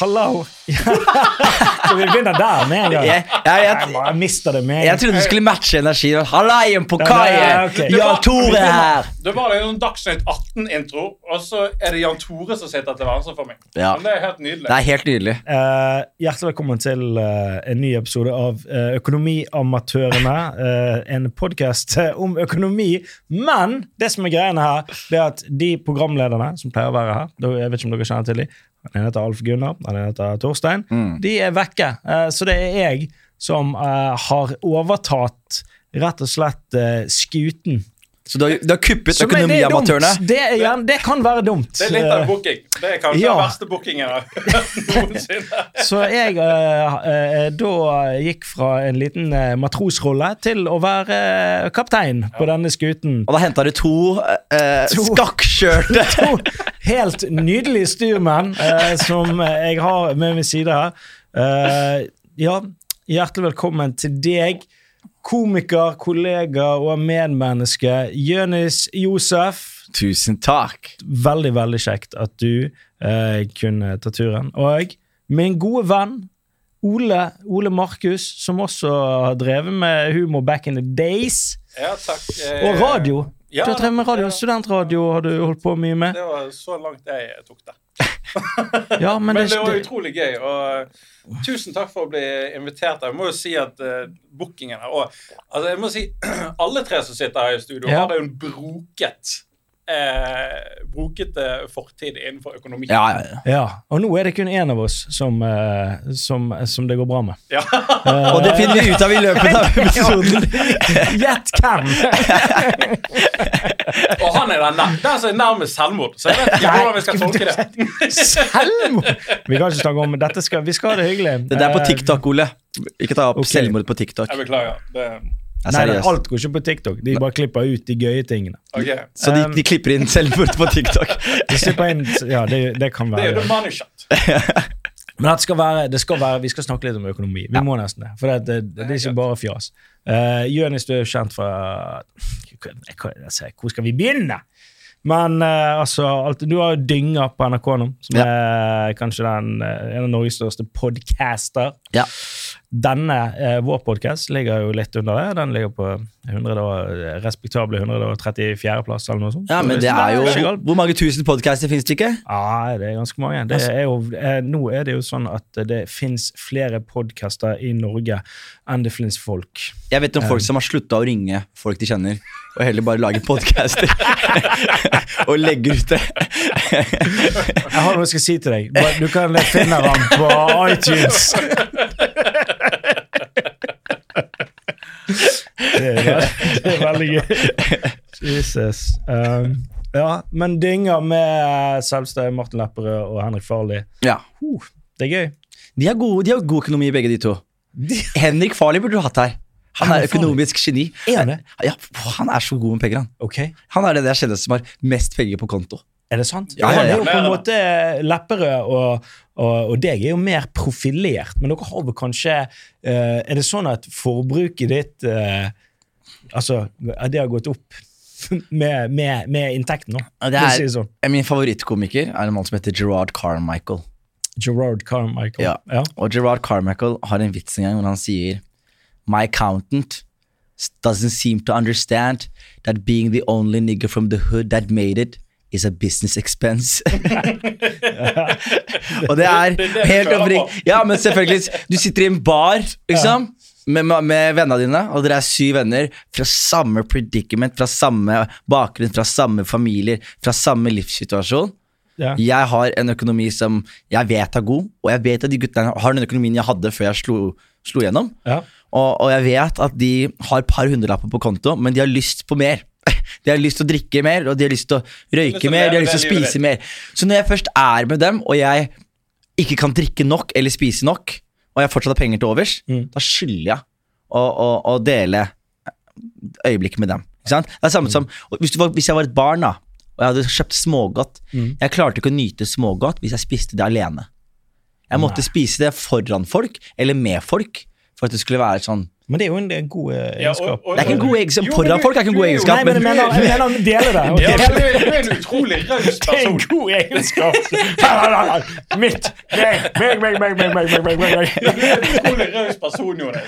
Hallo! Så vi begynner der med en gang. Jeg, jeg, Jeg, jeg, bare det med jeg trodde du skulle matche energi. Hallaien på Ja, kaien! Okay. Jan Tore her! Det var en Dagsnytt 18-intro, og så er det Jan Tore som sitter til venstre for meg. Ja. Men det er helt nydelig. Det er helt nydelig. Uh, hjertelig velkommen til uh, en ny episode av uh, Økonomiamatørene. eh, en podkast om økonomi. Men det som er greiene her, det er at de programlederne som pleier å være her Jeg vet ikke om dere kjenner til dem. Den ene heter Alf Gunnar, den ene heter Torstein. De er vekke. eh, så det er jeg som eh, har overtatt rett og slett eh, skuten. Så du har, du har kuppet økonomiamatørene? det? Det, det kan være dumt. Det er litt av Eh, booking. Det er kanskje Ja. den verste bookingen noensinne. Så jeg eh, eh, da gikk fra en liten eh, matrosrolle til å være eh, kaptein på denne skuten. Og da henta du to, eh, To. skakkskjørte To helt nydelige styrmenn eh, som jeg har med min side her. Eh, ja, hjertelig velkommen til deg, komiker, kollega og medmenneske Jonis Josef. Tusen takk. Veldig, veldig kjekt at du eh, kunne ta turen. Og min gode venn Ole, Ole Markus, som også har drevet med humor back in the days. Ja, takk. Eh, Og radio. Ja, du har drevet med radio. ja. Studentradio har du holdt på mye med. Det var så langt jeg tok det. Ja, men, Men det, det var det, utrolig gøy. Og tusen takk for å bli invitert. Jeg må jo si at uh, bookingen her og, altså jeg må si, Alle tre som sitter her i studio, Ja. har det jo en broket eh, brokete fortid innenfor økonomi. Ja, ja, ja. ja. Og nå er det kun én av oss som, eh, som, som det går bra med. Ja. Og det finner vi ut av i løpet av episoden. Gjett hvem! Og han er den, der. den som er nærmest selvmord. Så jeg vet ikke hvordan vi skal tolke det. Selvmord! Vi kan ikke snakke om dette. Skal, vi skal ha det hyggelig. Det der på Eh, TikTok, Ole. Ikke ta opp okay. selvmord på TikTok. Jeg beklager. Det, Nei, alt går ikke på TikTok. De bare klipper ut de gøye tingene. ok. Så de, Um, de klipper inn selvmord på TikTok. De inn Ja, det, det kan Det er jo være money shot. Men det skal være, det skal være, vi skal snakke litt om økonomi. Vi må nesten det. For det, det, det, er ikke bare fjas. Uh, Jonis, du er jo kjent fra Hvor skal vi begynne? Men uh, altså, alt, du har jo Dynga på NRK nå, som er kanskje den, eh, en av Norges største podcaster. Ja. Denne, eh, vår podkast, ligger jo litt under det. Den ligger på 100 og, respektable 134.-plass eller noe sånt. Ja, men det er jo. Hvor mange tusen podcaster finnes det ikke? Ja, det er ganske mange. Det Altså- er jo, eh, nå er det jo sånn at det fins flere podkaster i Norge enn det fins folk. Jeg vet om folk som har slutta å ringe folk de kjenner, og heller bare lager podcaster. og legger ut det. Jeg har noe jeg skal si til deg. Du- kan finne ham på iTunes. Det er, det er veldig gøy. Jesus. Um, ja, men Dynga med selveste Martin Lepperød og Henrik Farley. Ja. Uh, det er gøy. De har, gode, de har god økonomi, begge de to. Henrik Farley burde du hatt her. Han er økonomisk geni. Er han? Ja, han er så god med penger, han. Okay. Han er det jeg kjenner som har mest penger på konto. Er det sant? Ja, ja, ja. Han er jo på en måte Lepperød og, og, og deg er jo mer profilert, men dere har vel kanskje uh, Er det sånn at forbruket ditt uh, Altså, det har gått opp med, med, med inntekten nå? Det er- si sånn. Min favorittkomiker er en mann som heter Gerard Carmichael. Gerard Carmichael. Ja. Ja. Og Gerard Carmichael har en vits en gang hvor han sier My accountant doesn't seem to understand that being the only nigger from the hood that made it is a business expense. og det er helt oppriktig. Ja, men selvfølgelig. Du sitter i en bar, liksom. Med, med vennene dine, og dere er syv venner fra samme predicament, fra samme bakgrunn, fra samme familier, fra samme livssituasjon. Ja. Jeg har en økonomi som jeg vet er god, og jeg vet at de guttene har den økonomien jeg hadde før jeg slo, slo gjennom. Ja. Og, og jeg vet at de har et par hundrelapper på konto, men de har lyst på mer. De har lyst til å drikke mer, og de har lyst til å røyke mer, de har lyst til å spise mer. Så når jeg først er med dem, og jeg ikke kan drikke nok eller spise nok, og jeg fortsatt har penger til overs, Mm. da skylder jeg å, å, å dele øyeblikket med dem. Det er samme som, hvis, var, hvis jeg var et barn da, og jeg hadde kjøpt smågodt, Mm. jeg klarte ikke å nyte smågodt hvis jeg spiste det alene. Jeg måtte Nei. spise det foran folk, eller med folk, for at det skulle være sånn men det er jo en god egenskap. Det er ikke en god egenskap jo, folk. er ikke en god egenskap. Nei, men jeg mener, jeg mener de det. Du, er, en utrolig raus person. Det er en god egenskap. Mitt. Meg, meg, meg, meg, meg, meg, meg, Du er en utrolig raus person, Jonas.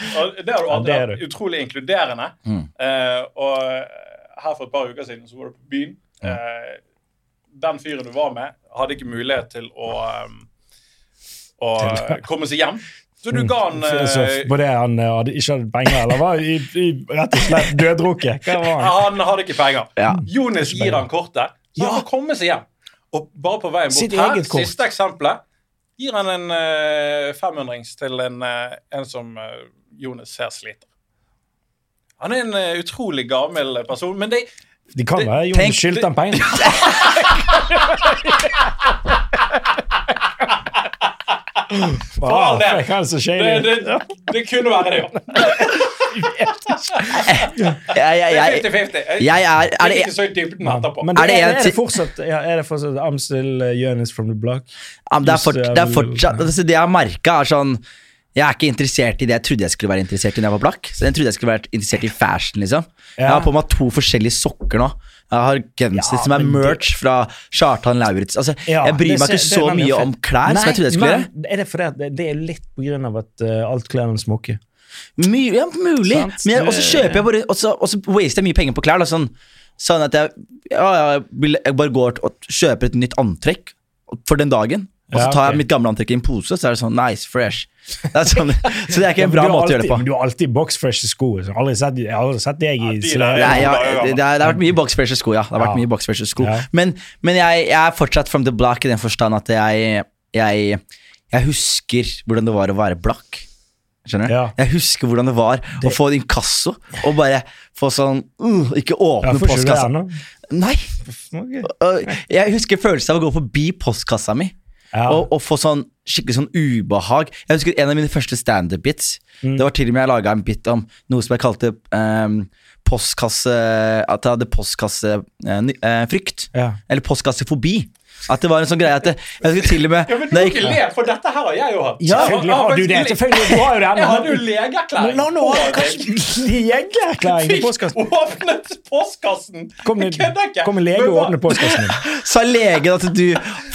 Det er du utrolig inkluderende. Og her for et par uker siden så var du på byen. Den fyren du var med, hadde ikke mulighet til å komme seg hjem. Så du ga han Mm. Så eh, På det han eh, hadde, ikke hadde penger, eller var i, i, rett og slett døddrukket? Han? Han hadde ikke penger. Ja. Jonis gir han kortet, så han Ja. får komme seg hjem. Og bare på veien Sitt bort her, kort. siste eksempelet, gir han en uh, femhundrings til en, uh, en som uh, Jonis ser sliter. Han er en uh, utrolig gammel person, men det, De kan være Jonis skyldte han penger. all del. Hva er det som skjer? det, det, det kunne være det, jo. Jeg, jeg, jeg, 50-50. jeg er, er det, så i dybden etterpå. Men Er er, det fortsatt Er det fortsatt I'm still uh, Jonis from the block? Det, er fort, det er uh, fortsatt altså, Det jeg har merka, er sånn Jeg er ikke interessert i det jeg trodde jeg skulle være interessert i når jeg var blakk. Så jeg trodde jeg skulle være interessert i fashion, liksom. Jeg har på meg to forskjellige sokker nå. Jeg har genser Ja, som er merch det- fra Kjartan Lauritz. Altså, Ja, jeg bryr det meg ikke så mye om klær som jeg trodde jeg skulle gjøre. er det fordi det, er litt på grunn av at uh, alt klærne smoker? My, ja, mulig. Sant, Men jeg, også kjøper jeg bare Og så, waster jeg mye penger på klær. Da, sånn, sånn at jeg, ja, jeg, jeg bare går og kjøper et nytt antrekk for den dagen. Og så Ja, tar jeg mitt gamle antrekk i en pose, så er det sånn nice, fresh. Det er sånn, så det er ikke en bra måte alltid, å gjøre det på. Men du har alltid boxfresh sko. så Jeg har aldri sett, jeg har aldri sett deg i Ja, de Nei, ja, Ja, ja, ja. det, det, det har vært mye boxfresh sko, ja. Det har vært Ja. mye boxfresh sko Ja. Men, men jeg, jeg er fortsatt from the black i den forstand at jeg, jeg, jeg husker hvordan det var å være blakk. Skjønner du? Ja. Jeg husker hvordan det var å få inkasso og bare få sånn uh, Ikke åpne det postkassa. Nei! Jeg husker følelsen av å gå forbi postkassa mi Ja. og, og få sånn skikkelig sånn ubehag. Jeg husker En av mine første standup-bits. Mm. Det var til og med jeg laga en bit om noe som jeg kalte um, postkasse At jeg hadde postkassefrykt. Ja. Eller postkassefobi. At det var en sånn greie at det, jeg skulle til og med Ja, men du må ikke le, for dette her har jeg jo hatt. Ja, selvfølgelig har du det. Selvfølgelig, du har jo det. Jeg hadde jo legeerklæring. La nå på kanskje legeerklæring i Fikk postkassen. åpnet postkassen. Kom Jeg en, kødder ikke. kom en lege og åpnet åpne postkassen din. Sa legen at du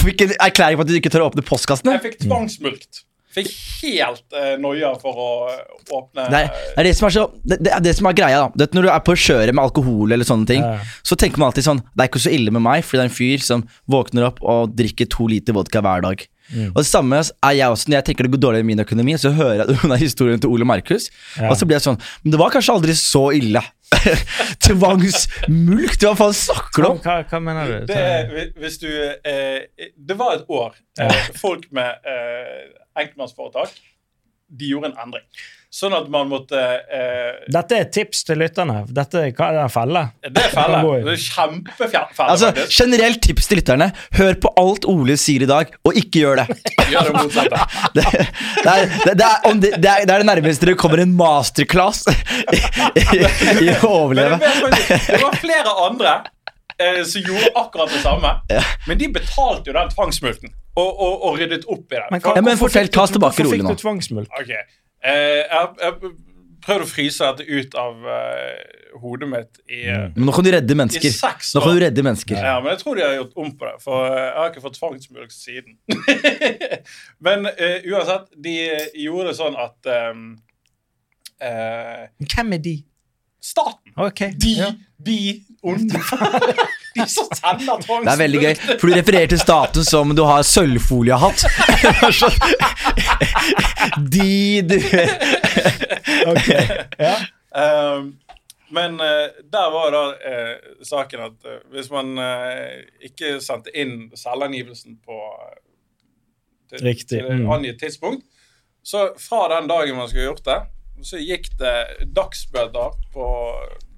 fikk en erklæring på at du ikke tør å åpne postkassen? Jeg fikk tvangsmulkt. Fikk helt uh, noia for å eh, åpne Det er, det, er det, som er så, det, det er det som er greia. da det, Når du er på kjøret med alkohol, eller sånne ting Ja. så tenker man alltid sånn Det er ikke så ille med meg, fordi det er en fyr som våkner opp og drikker to liter vodka hver dag. Mm. Og det samme er jeg også når jeg tenker det går dårlig med min økonomi. Så hører jeg den historien til Ole Markus, Ja. og så blir jeg sånn Men det var kanskje aldri så ille. Tvangsmulkt? Hva faen snakker du om? Hva, hva mener du? det, hvis du eh, Det var et år. Eh, folk med eh, enkeltmannsforetak de gjorde en endring. Sånn at man måtte eh, Dette er tips til lytterne. Dette hva er det felle? Det er felle. Det er kjempefelle, Altså. Generelt tips til lytterne. Hør på alt Ole sier i dag, og ikke gjør det. Gjør det motsatte. Det, det, er, det, det, er, om det, det, er, det er det nærmeste det kommer en masterclass i, i, i å overleve. det var flere andre eh, som gjorde akkurat det samme. Men de betalte jo den tvangsmulkten og, og, og ryddet opp i den. Men, For- Ja, men fortell, ta oss tilbake hvorfor fikk du tvangsmulkt? Ok. Eh, jeg, jeg prøvde å fryse dette ut av uh, hodet mitt i, eh, Men nå kan du redde mennesker. seks Nå kan du redde mennesker. Ja, men jeg tror de har gjort om på det, for jeg har ikke fått tvangsmulkt siden. men uh, uansett, de gjorde det sånn at um, uh, Hvem er de? Staten. Okay. De, Ja. de onde Det er veldig gøy, for du refererer til staten som du har sølvfoliehatt. De du Ok. Ja. Ehm, men uh, der var da uh, saken at uh, hvis man ikke sendte inn selvangivelsen på til, Riktig, til et mm. angitt tidspunkt, så fra den dagen man skulle gjort det, så gikk det dagsbøter på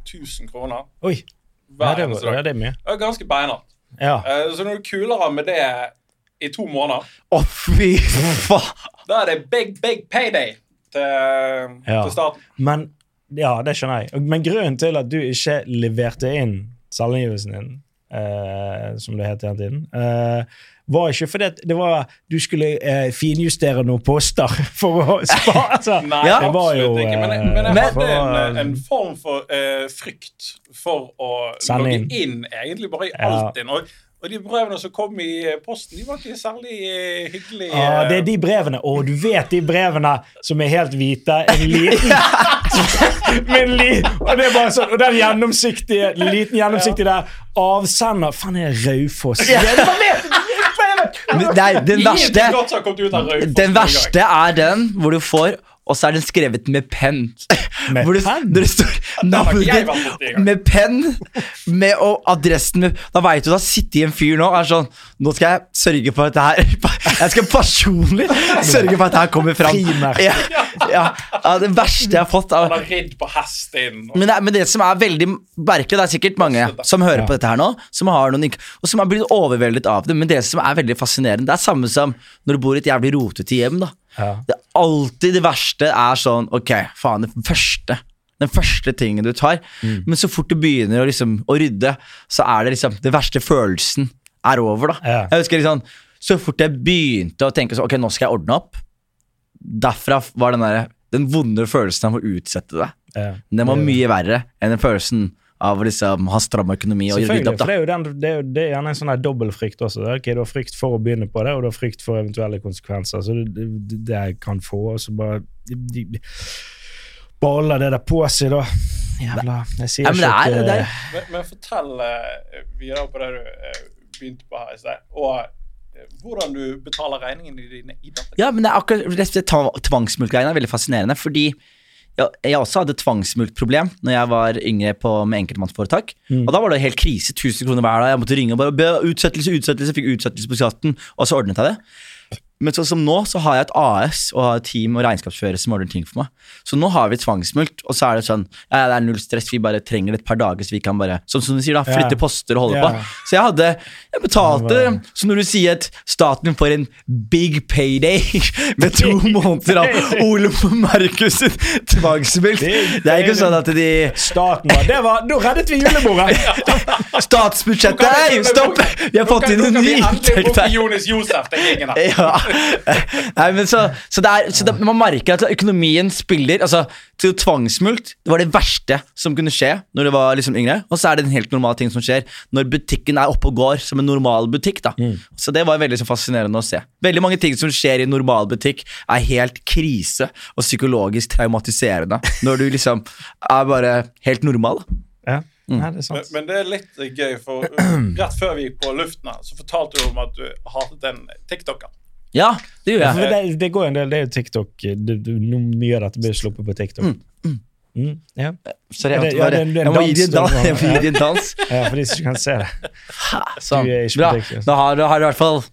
1000 kroner Oi. Ja, hver det, eneste var, ja, det er mye. Det er ganske beinhardt. Ja. Uh, så når du kuler av med det i to måneder, Å, fy faen! da er det big, big payday til, Ja. til staten. Men Ja, det skjønner jeg. Men grunnen til at du ikke leverte inn selvangivelsen din, uh, som det het den tiden, eh, var ikke fordi det var du skulle eh, finjustere noen poster for å spare. Altså, Nei, Ja. det var jo ikke. Men, eh, men jeg Men- hadde en, en form for eh, frykt for å logge inn. egentlig bare i Ja. Altinn. Og, og de brevene som kom i eh, posten, de var ikke særlig eh, hyggelige. Ja, det er de brevene. Og du vet de brevene som er helt hvite. En liten med en li, Og det er bare sånn, og den gjennomsiktige, liten gjennomsiktig der. Avsender Faen, er jeg Raufoss? Det er- det var Men Nei, den verste Den verste er den hvor du får og så er den skrevet med penn. Med Hvor det, penn? Når det står navnet ditt med penn med, og adressen med Da veit du da sitter sittet en fyr nå og er sånn Nå skal jeg sørge for at det her Jeg skal personlig sørge for at det her kommer fram. Ja, ja, ja, det verste jeg har fått. Av, Han har ridd på hest inn. Men det, men det som er veldig merkelig, det er sikkert mange som hører på dette her nå, som har noen og som har blitt overveldet av det, men det som er veldig fascinerende, det er samme som når du bor i et jævlig rotete hjem. da Ja. Det er alltid det verste er sånn Ok, faen, det første Den første tingen du tar. Mm. Men så fort du begynner å, liksom, å rydde, så er det liksom Den verste følelsen er over, da. Ja. Jeg husker liksom Så fort jeg begynte å tenke sånn Ok, nå skal jeg ordne opp. Derfra var den der Den vonde følelsen av å utsette det. Ja. Den var mye verre enn den følelsen av liksom ha stram økonomi og rydde opp. opp. for da det er jo den, det er, det er gjerne en sånn dobbeltfrykt også. Ok, Du har frykt for å begynne på det, og du har frykt for eventuelle konsekvenser. Så det, det, det jeg kan få, og så bare de, de, Baller det der på seg, da. Jævla Jeg sier Ja, ikke at, det er- men, men fortell uh, videre på det du uh, begynte på her i sted, og eh, hvordan du betaler regningene dine i dag. Ja, men det er akkurat det er veldig fascinerende, fordi ja, jeg også hadde tvangsmulktproblem når jeg var yngre på, med enkeltmannsforetak. Og da var det helt krise. 1000 kroner hver dag. Jeg måtte ringe og bare be utsettelse, utsettelse, fikk utsettelse på skatten, og så ordnet jeg det. Men sånn som nå, så har jeg et AS og har et team og regnskapsfører som ordner ting for meg. Så nå har vi tvangsmulkt, og så er det sånn ja, det er null stress, vi bare trenger det et par dager, så vi kan bare Sånn som du sier, da, flytte yeah. poster og holde yeah. på. Så jeg hadde Jeg betalte Så når du sier at staten får en big payday med to måneder av Ole Markus tvangsmulkt Det er ikke sånn at de Staten var Det var Nå reddet vi julebordet! Statsbudsjettet Nei, stopp! Vi har fått inn en ny inntekt her. Jonas Josef, den gjengen. Ja. Nei, men så, så, det er, så det, man merker at økonomien spiller Altså, til tvangsmulkt det var det verste som kunne skje når du var liksom yngre. Og så er det en helt normal ting som skjer når butikken er oppe og går som en normal butikk. da Så det var veldig så fascinerende å se. Veldig mange ting som skjer i en normal butikk, er helt krise og psykologisk traumatiserende når du liksom er bare helt normal. da Ja, Mm. Nei, det er Men, men det er litt gøy, for rett før vi gikk på luften her, så fortalte du om at du hatet en TikToker. Ja, det gjør jeg. det, det går en del, det er jo TikTok det, det, no, Mye av dette blir sluppet på TikTok. Mm, ja. Sorry, Ja, det- jeg, ja, måtte det en- det jeg må gi dans, dans. det Jeg må gi dem en dans. ja, for de som kan se det. Sånn. Bra. Da har, har du i hvert fall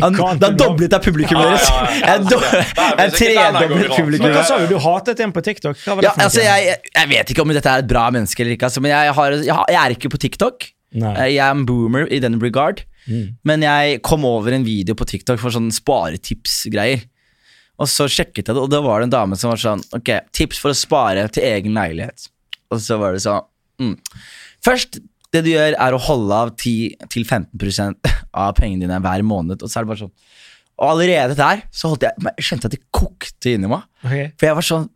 Da du- doblet jeg publikum Ja, deres. ja, ja, ja. Jeg, jeg tredoblet publikummet. publikum. Hva sa ja. du? Du hatet en på TikTok? Hva var det Ja, for altså, jeg, jeg vet ikke om dette er et bra menneske eller ikke, altså, men jeg, har, jeg, har, jeg er ikke på TikTok. Nei. Jeg er en boomer i den regard. Mm. Men jeg kom over en video på TikTok for sånn sparetips-greier. Og så sjekket jeg det, og da var det en dame som var sånn Ok, tips for å spare til egen leilighet. Og så var det sånn mm. Først, det du gjør, er å holde av 10-15% av pengene dine hver måned. Og så er det bare sånn Og allerede der så holdt jeg Jeg skjønte at det kokte inni meg. Okay. For jeg var sånn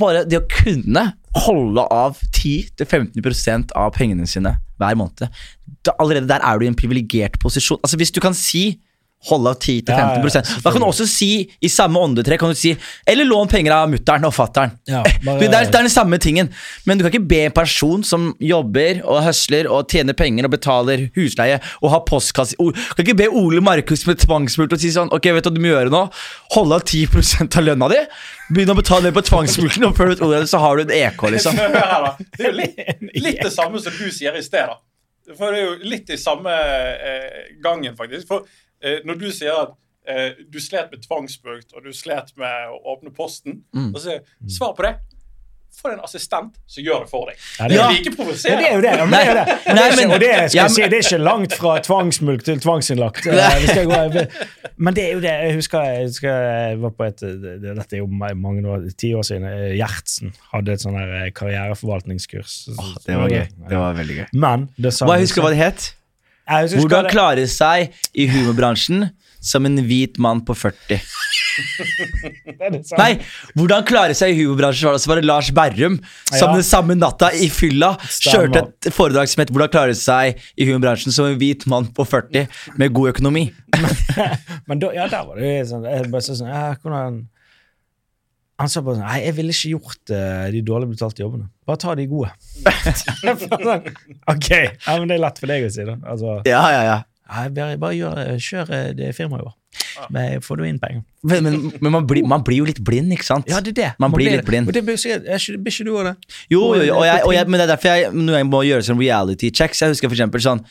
Bare det å kunne holde av 10-15% av pengene sine hver måned da, Allerede der er du i en privilegert posisjon. Altså Hvis du kan si holde av 10-15 Ja, ja, Da kan du også si i samme åndetrekk kan du si, Eller lån penger av mutter'n og fatter'n. Ja, det, er, det er den samme tingen. Men du kan ikke be en person som jobber og høsler og tjener penger og betaler husleie og har postkasse Du kan ikke be Ole Markus med tvangsmulkt og si sånn Ok, vet du hva du må gjøre nå? Holde av 10% av lønna di. Begynne å betale det på tvangsmulkten, og før du vet ordet, så har du en EK, liksom. Det er jo litt, litt det samme som du sier i sted. da. For det er jo litt i samme eh, gangen, faktisk. For eh, når du sier at eh, du slet med tvangsmulkt, og du slet med å åpne posten, Mm. så svar på det. Få en assistent som gjør det for deg. Ja, det er Ja. like Ja, det er jo det. Ja, men det, er det. Nei, ikke, men- og det, skal jeg si, det er ikke langt fra tvangsmulkt til tvangsinnlagt. Eh, vi skal gå, men det er jo det. Jeg husker jeg, husker jeg var på et Dette er jo mange år, ti år siden. eh, Gjertsen hadde et sånn karriereforvaltningskurs. eh, karriereforvaltningskurs. Det var gøy. Det var veldig gøy. Men det sa Hva jeg huske hva det het? Hvordan klare seg i humorbransjen som en hvit mann på 40? Det er det samme. Nei, hvordan klare seg i humorbransjen var det, så var det Lars Berrum som Ja. den samme natta i fylla kjørte et foredrag som het 'Hvordan klare seg i humorbransjen som en hvit mann på 40 med god økonomi'. Men da, ja, der var det sånn Jeg bare sånn ja, hvordan Han sa bare sånn Nei, jeg ville ikke gjort uh, de dårlig betalte jobbene. Bare ta de gode. Ok, ja, men det er lett for deg å si, da. Altså, Ja, ja, ja. Nei, bare, bare gjør, kjør eh, det firmaet vår. Men får du inn penger. Men, men, men man, blir, man blir jo litt blind, ikke sant? Ja, det er det. Man blir blir litt blind. Og det blir ikke du òg det? Jo, jo, jo og jeg, og jeg, men det er derfor jeg, når jeg må gjøre sånn reality checks Jeg husker for eksempel sånn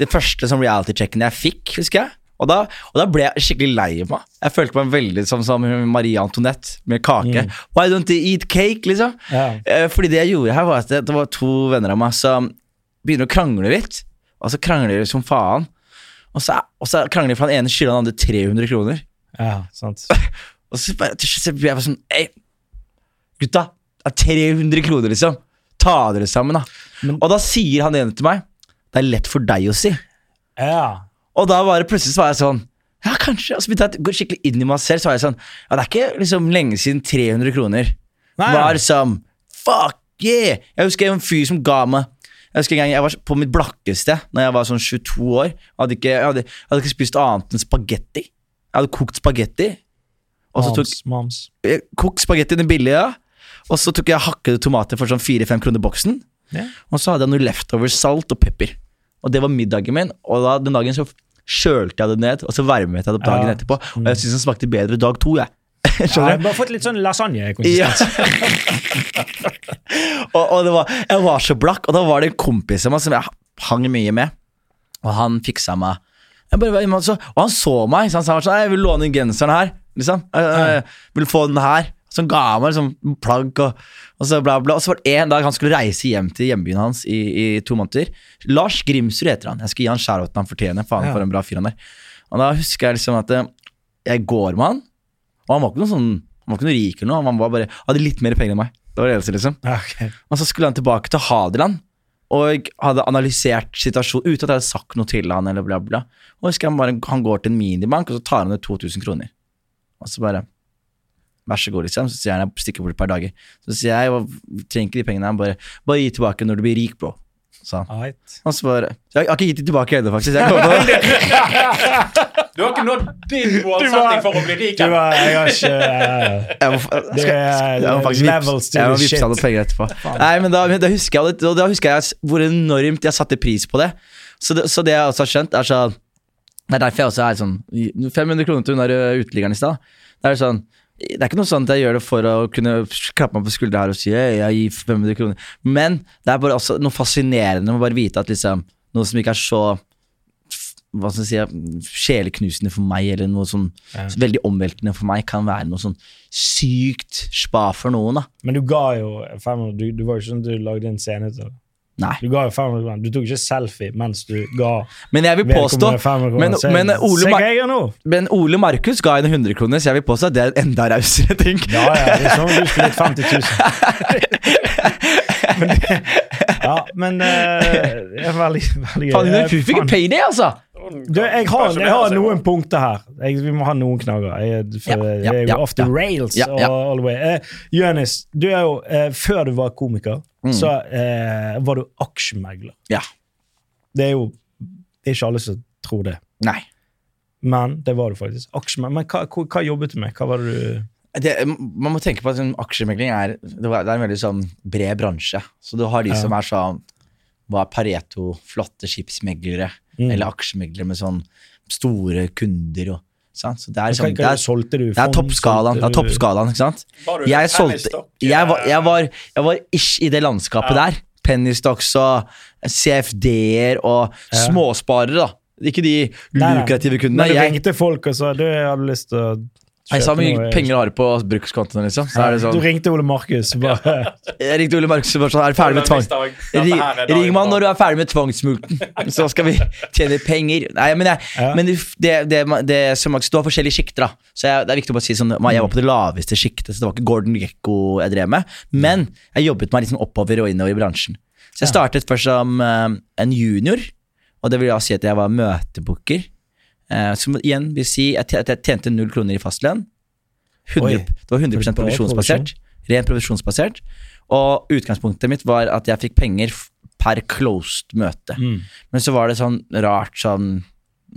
Det første sånn reality checken jeg fikk, husker jeg. Og da, og da ble jeg skikkelig lei meg. Jeg følte meg veldig som, som Marie Antoinette med kake. Why don't they eat cake, liksom? Eh, fordi det jeg gjorde her, var at det, det var to venner av meg som begynner å krangle litt. Og så krangler de som faen. Og så, og så krangler de for han ene skylder han andre 300 kroner. ja, sant. Og så bare til slutt blir jeg bare sånn Ei, gutta. Det er 300 kroner, liksom. Ta dere sammen, da. Men- og da sier han ene til meg Det er lett for deg å si. Ja. Og da var det plutselig så var jeg sånn Ja, kanskje. Og så begynte jeg å gå skikkelig inn i meg selv. Så var jeg sånn Ja, det er ikke liksom lenge siden 300 kroner Nei, var som Fuck yeah! Jeg husker en fyr som ga meg Jeg husker en gang jeg var på mitt blakkeste Når jeg var sånn 22 år. Jeg hadde ikke, jeg hadde, jeg hadde ikke spist annet enn spagetti. Jeg hadde kokt spagetti. Og så Moms, moms. kokt spagetti den billige, og så tok jeg hakkede tomater for sånn 4-5 kroner boksen. Yeah. Og så hadde jeg noe leftover salt og pepper. Og det var middagen min. Og da, den dagen så kjølte jeg det ned, og så varmet jeg det opp dagen Ja. etterpå. Og jeg syns den smakte bedre dag to, jeg. Ja, Skjønner du? bare fått litt sånn lasagne-konsistens. og og det var, jeg var så blakk, og da var det en kompis av meg som jeg hang mye med, og han fiksa meg jeg bare, og han så meg, så han sa sånn, jeg vil låne den genseren her, liksom. Jeg, jeg, vil få den her. Han ga meg liksom plagg, og, og så bla bla. Og så var det en dag han skulle reise hjem til hjembyen hans i, i to måneder. Lars Grimsrud heter han. Jeg skal gi han shout han fortjener. Faen Ja. for en bra fyr han er. Og da husker jeg liksom at eh, jeg går med han, og han var ikke noe sånn Han var ikke noe rik eller noe, han var bare, hadde litt mer penger enn meg. Det var det eneste, liksom. Ja, ok. Og så skulle han tilbake til Hadeland og hadde analysert situasjonen uten at jeg hadde sagt noe til han eller bla, bla. Og husker han bare han går til en minibank, og så tar han ut 2000 kroner. Og så bare Vær så god, liksom. Så sier han jeg stikker bort et par dager. Så sier jeg jeg trenger ikke de pengene. Han bare Bare gi tilbake når du blir rik, bro. Så han. svarer jeg har ikke gitt de tilbake ennå, faktisk. Jeg kommer på Du har ikke nådd din målsetting for å bli rik. Du var, jeg har ikke eh, Jeg må, skal, er jeg må faktisk vips, jeg må vipse han noen penger etterpå. Nei, men da, da husker jeg det- da husker jeg hvor enormt jeg satte pris på det. Så det, så det jeg også har skjønt, er sånn Det er derfor jeg også er sånn 500 kroner til hun der uteliggeren i stad. Det er sånn det er ikke noe sånn at jeg gjør det for å kunne klappe meg på skuldra her og si hey, jeg gir 500 kroner. Men det er bare også noe fascinerende med å bare vite at liksom noe som ikke er så hva skal jeg si, sjeleknusende for meg, eller noe sånn Ja. veldig omveltende for meg, kan være noe sånn sykt spa for noen. da Men du ga jo 500 Du, du var jo ikke sånn at du lagde en scene til det. Nei. Du ga jo 500 kroner. Du tok ikke selfie mens du ga Men jeg vil påstå vedkommende 500 kroner. men, men, Ole, Mar jeg men Ole Markus ga henne 100 kroner, så jeg vil påstå at det er en enda rausere ting. Ja, ja, det er sånn du skulle gitt 50 000. men, det- ja, men eh, det er veldig, veldig gøy. Faen, Eh, fikk en payday, altså! Du, jeg har, jeg har noen punkter her. Jeg, vi må ha noen knagger. Jeg, for, Ja, ja, jeg er ja, jo off the ja. rails Ja, ja. all the way. Eh, Jonis, du er jo eh, Før du var komiker, Mm. så eh, var du aksjemegler. Ja. Det er jo Det er ikke alle som tror det. Nei. Men det var du faktisk. Aksjemegler. Men hva, hva, hva jobbet du med? Hva var det du Det, man må tenke på at sånn, aksjemegling er, det er en veldig sånn bred bransje. Så du har de Ja. som er sånn Hva er Pareto, flotte skipsmeglere, Mm. eller aksjemeglere med sånn store kunder og? Så det er, liksom, det er, Solgte du det er toppskalaen. Det er toppskalaen, ikke sant? Jeg solgte jeg var, jeg, var, jeg var ish i det landskapet Ja. der. Pennystocks og CFD-er og Ja. småsparere, da. Ikke de Nei, nei. lukrative kundene. Men du ringte folk og sa du hadde lyst til å jeg sa mye penger har du på brukskontoen, liksom. Så er det Du sånn, ringte Ole Markus. Bare, jeg ringte Ole Markus og bare sånn, er du ferdig med tvang? Ring, ring meg når du er ferdig med tvangsmulten, så skal vi tjene penger. Nei, men, jeg, Ja. men det, det, det, det som, Du har forskjellige sjikter, da. Så jeg, det er viktig å bare si sånn Jeg var på det laveste sjiktet, så det var ikke Gordon Gekko jeg drev med. Men jeg jobbet meg liksom oppover og innover i bransjen. Så jeg startet først som um, en junior, Og det vil da si at jeg var møtebooker. Eh, som igjen vil si at jeg, tjente null kroner i fastlønn. 100, Oi. det var 100 Bare provisjonsbasert. Rent provisjonsbasert. Og utgangspunktet mitt var at jeg fikk penger per closed møte. Mm. Men så var det sånn rart sånn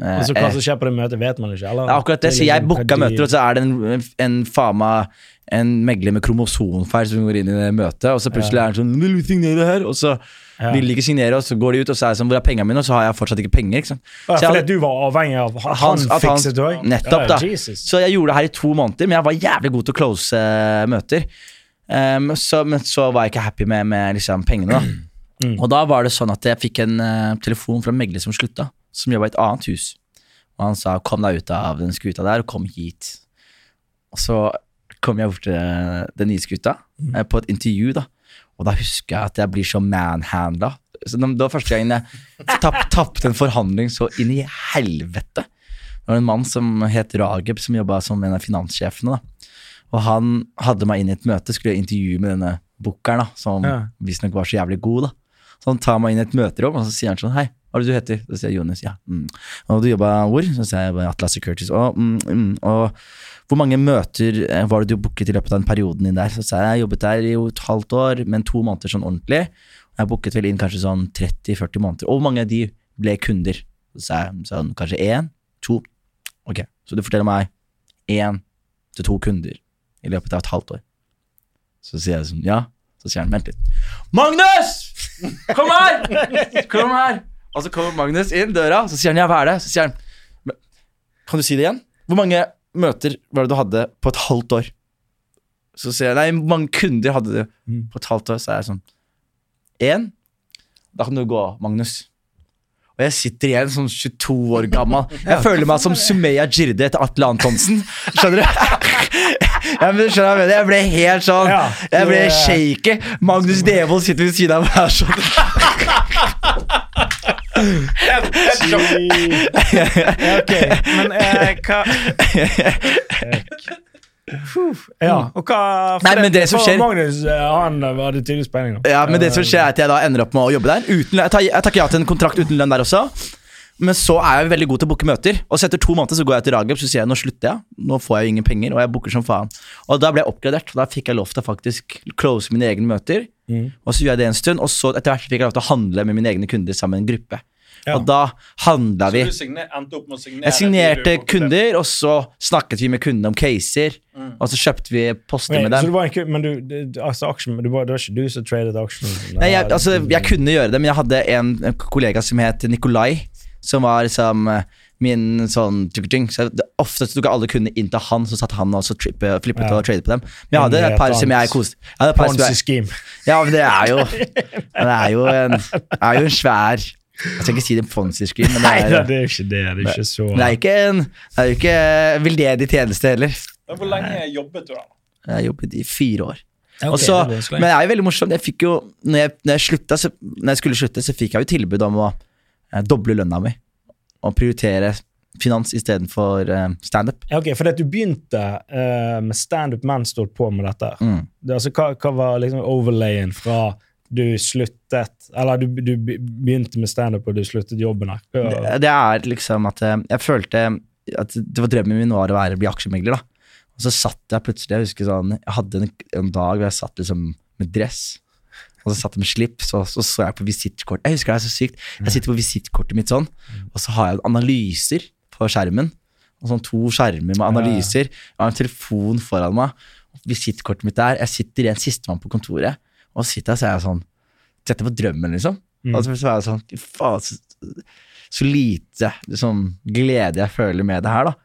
eh, så hva eh, som skjer på det møtet, vet man ikke. Eller? akkurat det. Så jeg liksom- booka møter, og så er det en, en meg en megler med kromosomfeil som går inn i det møtet, og så plutselig er han sånn 'Vil du signere her?' Og så Ja. vil de ikke signere, og så går de ut, og så er det sånn 'Hvor er pengene mine?' Og så har jeg fortsatt ikke penger. Ikke sant? Ja, fordi du var avhengig av han, Han- at han- fikset det òg? Nettopp, da. Jesus. Så jeg gjorde det her i to måneder, men jeg var jævlig god til å close uh, møter. Um, så, men så var jeg ikke happy med, med liksom, pengene, da. Mm. Og da var det sånn at jeg fikk en uh, telefon fra en megler som slutta, som jobba i et annet hus. Og han sa 'kom deg ut av den skuta der, og kom hit'. Og så kom jeg bort til eh, den nye skuta mm. på et intervju, da. Og da husker jeg at jeg blir så manhandla. Så det var første gangen jeg tapp, tapte en forhandling så inn i helvete. Det var en mann som het Rageb, som jobba som en av finanssjefene. da. Og han hadde meg inn i et møte, skulle intervjue med denne bookeren, da, som Ja. visstnok var så jævlig god. da. Så han tar meg inn i et møterom, og så sier han sånn Hei, hva er det du heter? Så sier jeg Jonas. Ja. Mm. Og du jobba hvor? Så sier jeg «Jeg i Atlas Securities. Og, mm, mm, og hvor mange møter eh, var det du booket i løpet av den perioden din der? Så sier jeg jeg jobbet der i et halvt år, men to måneder sånn ordentlig. Jeg jeg booket vel inn kanskje sånn 30-40 måneder. Og hvor mange av de ble kunder? Så sier jeg sånn kanskje én? To? Ok, så du forteller meg én til to kunder i løpet av et halvt år. Så sier jeg sånn, ja. Så sier han, vent litt. Magnus! Kom her! Kom her! Og så kommer Magnus inn døra, så sier han, ja, hva er det? Så sier han, kan du si det igjen? Hvor mange møter var det du hadde på et halvt år? Så sier jeg, nei, hvor mange kunder hadde du Mm. på et halvt år? Så er jeg sånn, én? Da kan du gå, Magnus. Og jeg sitter igjen som 22 år gammel. Jeg føler meg som Sumeya Jirde etter Atle Antonsen. Skjønner du? Ja, men skjønner jeg? Jeg ble helt sånn Jeg ble shaky. Magnus Devold sitter ved siden av meg sånn. Ja, ok, men eh, hva Ja, og hva Nei, men det som skjer- Magnus eh, han hadde tydelig spenning. Ja, men det som skjer er at jeg da ender opp med å jobbe der. Uten, jeg, tar, jeg takker ja til en kontrakt uten lønn der også. Men så er jeg veldig god til å booke møter. Og så etter to måneder så går jeg til Rageb så sier jeg nå slutter jeg. Nå får jeg jo ingen penger, og jeg booker som faen. Og da ble jeg oppgradert. og Da fikk jeg lov til å faktisk close mine egne møter. Mm. Og så gjorde jeg det en stund, og så etter hvert fikk jeg lov til å handle med mine egne kunder sammen i en gruppe. Ja. Og da handla Så vi. du endte opp med å signere Jeg signerte du kunder, og så snakket vi med kundene om caser. Mm. Og så kjøpte vi poster med så dem. det var en, men du, altså aksjen, du var, det var ikke du som tradet aksjen? Nei, jeg, altså, jeg kunne gjøre det, men jeg hadde en en kollega som het Nikolai, som var liksom eh, min sånn tuk -tuk. Så Ofte tok jeg alle kundene inn til han, så satt han og trippet, flippet Ja. og tradet på dem. Men jeg hadde et par som jeg koste. Jeg hadde et par som Ponzi jeg, scheme. ja, men det er jo Det er jo en, er jo en svær Jeg skal ikke si det er fonsi-scheme, men det er jo... det er ikke det. Det er ikke så det er ikke en Det er jo ikke veldedig tjeneste heller. Men Hvor lenge jeg jobbet du da? Jeg har jobbet i fire år. Okay, Også, det men det er jo veldig morsomt. Jeg fikk jo, når jeg, når, jeg slutta, så, når jeg skulle slutte, så fikk jeg jo tilbud om å doble lønna mi. Og prioritere finans istedenfor uh, standup. Ja, Ok, for at du begynte uh, med standup mens du holdt på med dette. Mm. Det, altså, hva, hva var liksom overlayen fra du sluttet Eller du, du begynte med standup og du sluttet jobben her? Det, det er liksom at eh, jeg følte at det var drømmen min var å være, bli aksjemegler. da. Og så satt jeg plutselig Jeg husker sånn, jeg hadde en, en dag hvor jeg satt liksom med dress. Og så satt jeg med slips, og så så jeg på visittkortet. Jeg husker det er så sykt. Jeg sitter på visittkortet mitt sånn, og så har jeg analyser på skjermen. Og sånn to skjermer med analyser. Jeg har en telefon foran meg. Visittkortet mitt der. Jeg sitter igjen sistemann på kontoret, og så sitter jeg og så er jeg sånn Setter på drømmen, liksom. Mm. Og så er jeg sånn faen, så, så lite liksom, glede jeg føler med det her, da.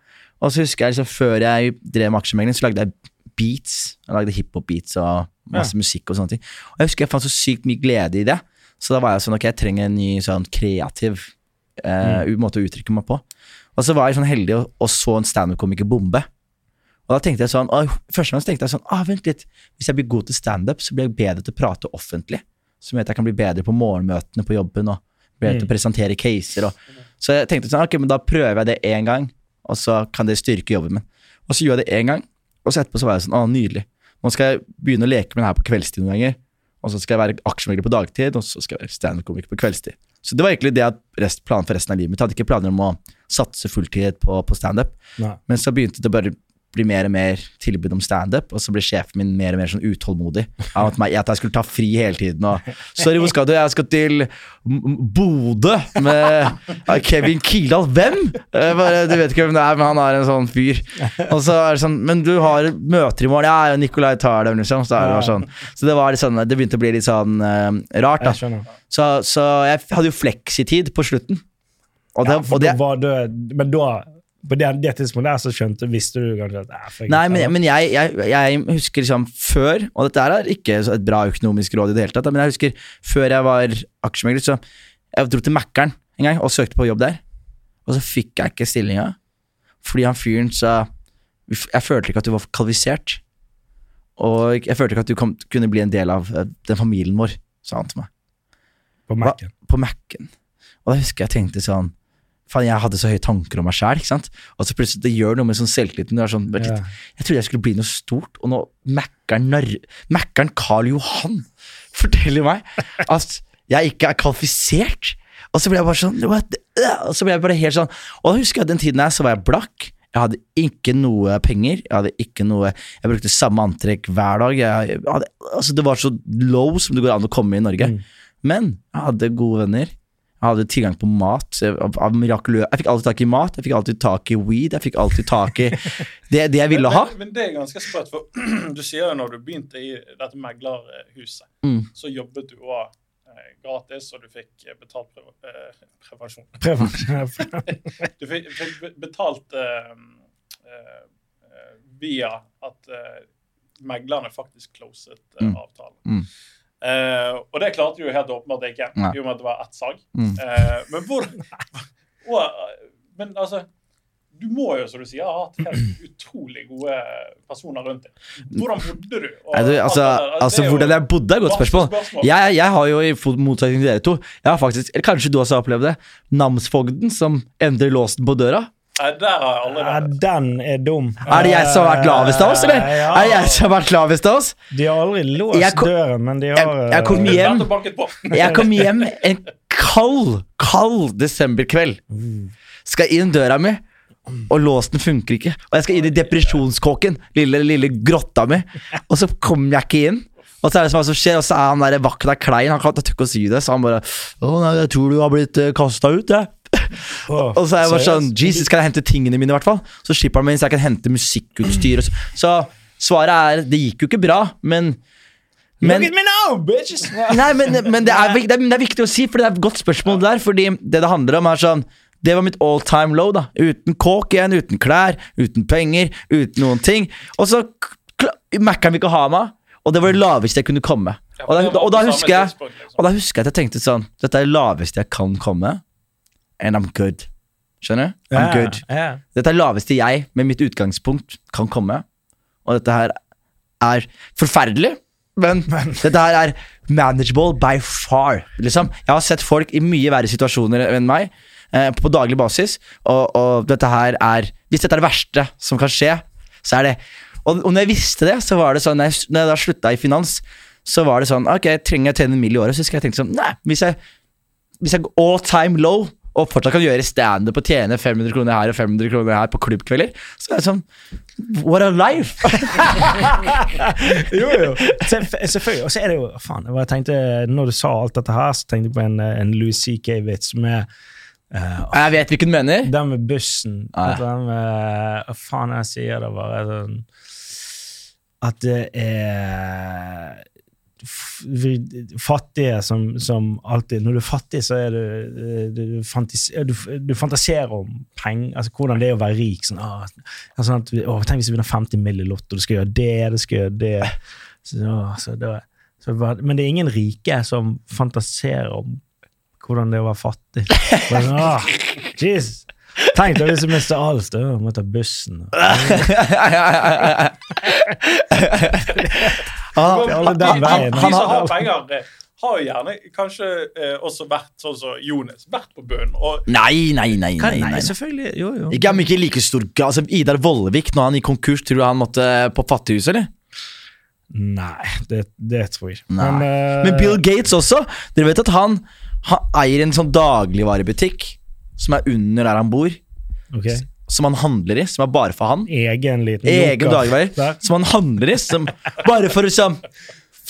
Og så husker jeg liksom, før jeg drev med aksjemegling, så lagde jeg beats. Jeg lagde hiphop-beats og masse musikk og sånne ting. Og jeg husker jeg fant så sykt mye glede i det. Så da var jeg sånn, ok, jeg trenger en ny sånn kreativ eh, måte å uttrykke meg på. Og så var jeg sånn heldig og, og så en standup-komiker bombe. Og da tenkte jeg sånn, og første gang så tenkte jeg sånn, ah, vent litt, hvis jeg blir god til standup, så blir jeg bedre til å prate offentlig. Som gjør at jeg kan bli bedre på morgenmøtene på jobben, og bedre til å presentere caser. Og, så jeg tenkte sånn, ok, men da prøver jeg det én gang, og så kan det styrke jobben min. Og så gjorde jeg det én gang, og så etterpå så var jeg sånn, å, nydelig. Nå skal jeg begynne å leke med det her på kveldstid noen ganger. Og så skal jeg være aksjemegler på dagtid, og så skal jeg være standup-komiker på kveldstid. Så det var egentlig det jeg planen for resten av livet mitt. Jeg hadde ikke planer om å satse fulltid på, på standup. Men så begynte det bare bli mer og mer tilbud om standup, og så ble sjefen min mer og mer sånn utålmodig. Av at, jeg, at jeg skulle ta fri hele tiden. Og, 'Sorry, hvor skal du?' 'Jeg skal til Bodø med Kevin Kildahl.' 'Hvem?' Jeg bare, 'Du vet ikke hvem det er, men han er en sånn fyr.' Og så er det sånn 'Men du har møter i morgen?' 'Ja, Nikolai tar dem', liksom. Så, det, sånn. så det sånn Det begynte å bli litt sånn uh, rart, da. Så, så jeg hadde jo fleksitid på slutten. Og det, Ja, og det, du, men da på det, det tidspunktet der så skjønte visste du kanskje at eh, Nei, men, men jeg, jeg, jeg husker liksom før, og dette er ikke et bra økonomisk råd i det hele tatt, men jeg husker før jeg var aksjemegler, så jeg dro til Mækkern en gang og søkte på jobb der, og så fikk jeg ikke stillinga, fordi han fyren sa Jeg følte ikke at du var kvalifisert, og jeg følte ikke at du kom, kunne bli en del av eh, den familien vår, sa han til meg. på? Mac-en. På Mac-en. Og da husker jeg tenkte sånn Faen, jeg hadde så høye tanker om meg sjæl. Og så plutselig det gjør noe med sånn selvtilliten. Sånn, Ja. Jeg trodde jeg skulle bli noe stort, og nå Mækkern Carl Karl Johan forteller meg at jeg ikke er kvalifisert. Og så ble jeg bare sånn what? Og så ble jeg bare helt sånn Og da husker jeg den tiden her så var jeg blakk. Jeg hadde ikke noe penger. Jeg hadde ikke noe Jeg brukte samme antrekk hver dag. Jeg hadde, altså Det var så low som det går an å komme i Norge. Mm. Men jeg hadde gode venner. Jeg hadde tilgang på mat. Jeg, av, mirakulø- jeg fikk alltid tak i mat, jeg fikk alltid tak i weed, jeg fikk alltid tak i det, det jeg ville ha. Men, men det er ganske sprøtt, for du sier jo når du begynte i dette meglerhuset, Mm. så jobbet du òg eh, gratis, og du fikk eh, betalt pre eh, prevensjon. Du fikk, fikk betalt uh, eh, eh, via at uh, meglerne faktisk closet Mm. avtalen. Mm. Eh, og det klarte jo helt åpenbart ikke, Nei. i og med at det var ett salg. Mm. Uh, men hvor og, Men altså du må jo, som du sier, ha hatt helt utrolig gode personer rundt deg. Hvordan bodde du? Og Nei, du, altså, altså, altså jo Hvordan jeg bodde, er et godt spørsmål. spørsmål. Jeg, jeg har jo i motsetning til dere to Jeg har faktisk, eller Kanskje du også har opplevd det. Namsfogden som endrer låsen på døra. Nei, der har jeg aldri vært. den er dum. Er det jeg som har vært lavest av oss, eller? Ja. Er det jeg som har vært lavest av oss? De har aldri låst kom- døren, men de har Jeg- jeg kom eh, hjem. Jeg kom hjem en kald, kald desemberkveld. Skal inn døra mi, og låsen funker ikke. Og jeg skal inn i depresjonskåken, lille, lille grotta mi, og så kommer jeg ikke inn. Og så er det som, som skjer, og så er han der vakta klein, han kan ikke å si det, så han bare Å nei, jeg tror du har blitt uh, kasta ut, jeg. Åh, Og så er jeg bare sånn? Jesus, kan jeg hente tingene mine, i hvert fall? Så slipper han meg inn, så jeg kan hente musikkutstyr. Og så. så svaret er Det gikk jo ikke bra, men men, Look at me now, bitches! Nei, men, men det, er, det, er, det er viktig å si, for det er et godt spørsmål det der. Fordi det det handler om, er sånn Det var mitt all time low. da Uten kåk igjen, uten klær, uten penger, uten noen ting. Og så Mækkern vil ikke ha meg, og det var det laveste jeg kunne komme. Og da, og da husker jeg liksom. Og da husker jeg at jeg tenkte sånn Dette er det laveste jeg kan komme, and I'm good. Skjønner du? I'm good. Dette er laveste jeg, med mitt utgangspunkt, kan komme. Og dette her er forferdelig, men dette her er manageable by far. Liksom. Jeg har sett folk i mye verre situasjoner enn meg, eh, på daglig basis, og, og dette her er Hvis dette er det verste som kan skje, så er det Og, og når jeg visste det, så var det sånn Når jeg, når jeg da slutta i finans, så var det sånn Ok, jeg trenger å tjene en mill. i året, så skal jeg tenke sånn Nei, hvis jeg, hvis jeg all time low og fortsatt kan gjøre standup og tjene 500 kroner her og 500 kroner her på klubbkvelder, så er det sånn What a life! Jo, jo. Selvfølgelig. Og så er det jo Faen, jeg tenkte, når du sa alt dette her, så tenkte jeg på en, en Louis CK-vits med Uh, Jeg vet hvilken du mener. Den med bussen. Ah, ja. Den med, hva faen jeg sier det bare sånn At det er fattige som, som alltid Når du er fattig, så er du Du, du, fantis, du, du fantaserer om penger, altså hvordan det er å være rik. Sånn, ah, sånn at, å, tenk hvis du vinner 50 mill. i Lotto, du skal gjøre det, du skal gjøre det. Så, å, så det så bare, men det er ingen rike som fantaserer om hvordan det er å være fattig. Sånn, ah, Jesus. Tenk deg hvis du mister alt. Du må ta bussen. Ah, de, Han som har- penger, eh, har jo gjerne kanskje eh, også vært sånn som Jonas, vært på bunnen. Og Nei, nei, nei. Nei, nei, nei. selvfølgelig. Jo, jo. Ikke, ikke i like stor grad. Altså, Idar Vollevik, når han gikk konkurs, tror du han måtte på fattighuset, eller? Nei, det, det tror jeg ikke. Men, uh... Men Bill Gates også. Dere vet at han, han eier en sånn dagligvarebutikk som er under der han bor. ok. Som han handler i, som er bare for han. Egen liten Egen dagligvarer som han handler i. Som, bare for liksom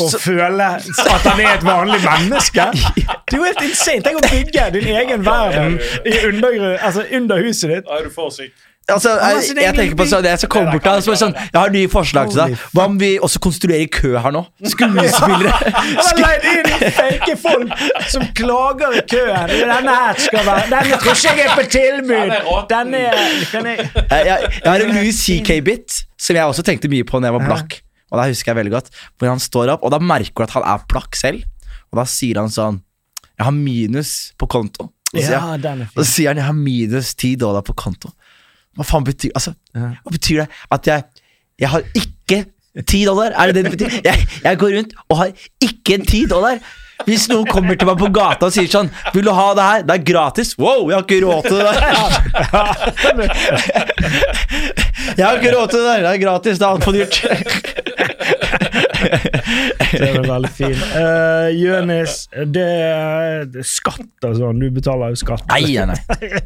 For å føle at han er et vanlig menneske. Det er jo helt insane. Tenk å bygge din egen verden i undergru- altså under huset ditt. Da er du for syk. Altså, jeg, jeg tenker på sånn, Jeg skal komme bort til sånn Jeg har nye forslag til deg. Hva om vi også konstruerer kø her nå? Skuespillere. Han har leid inn fake folk som klager i køen. Denne her skal være Denne tror ikke jeg er på tilbud. Denne kan jeg, Jeg, jeg, har en Louis CK-bit som jeg også tenkte mye på når jeg var blakk. Og da husker jeg veldig godt Hvor han står opp, og da merker du at han er plakk selv. Og da sier han sånn Jeg har minus på konto. Og så Ja, er så sier han jeg har minus ti dollar på konto. Hva faen betyr Altså, hva betyr det? At jeg Jeg har ikke ti dollar? Er det det det betyr? Jeg, jeg går rundt og har ikke ti dollar. Hvis noen kommer til meg på gata og sier sånn 'Vil du ha det her?' Det er gratis. Wow, jeg har ikke råd til det der. Jeg har ikke råd til det der. Det er gratis. Det er altfor dyrt. Den er veldig fin. Uh, Jonis, det er skatt og sånn. Du betaler jo skatt. Nei, nei,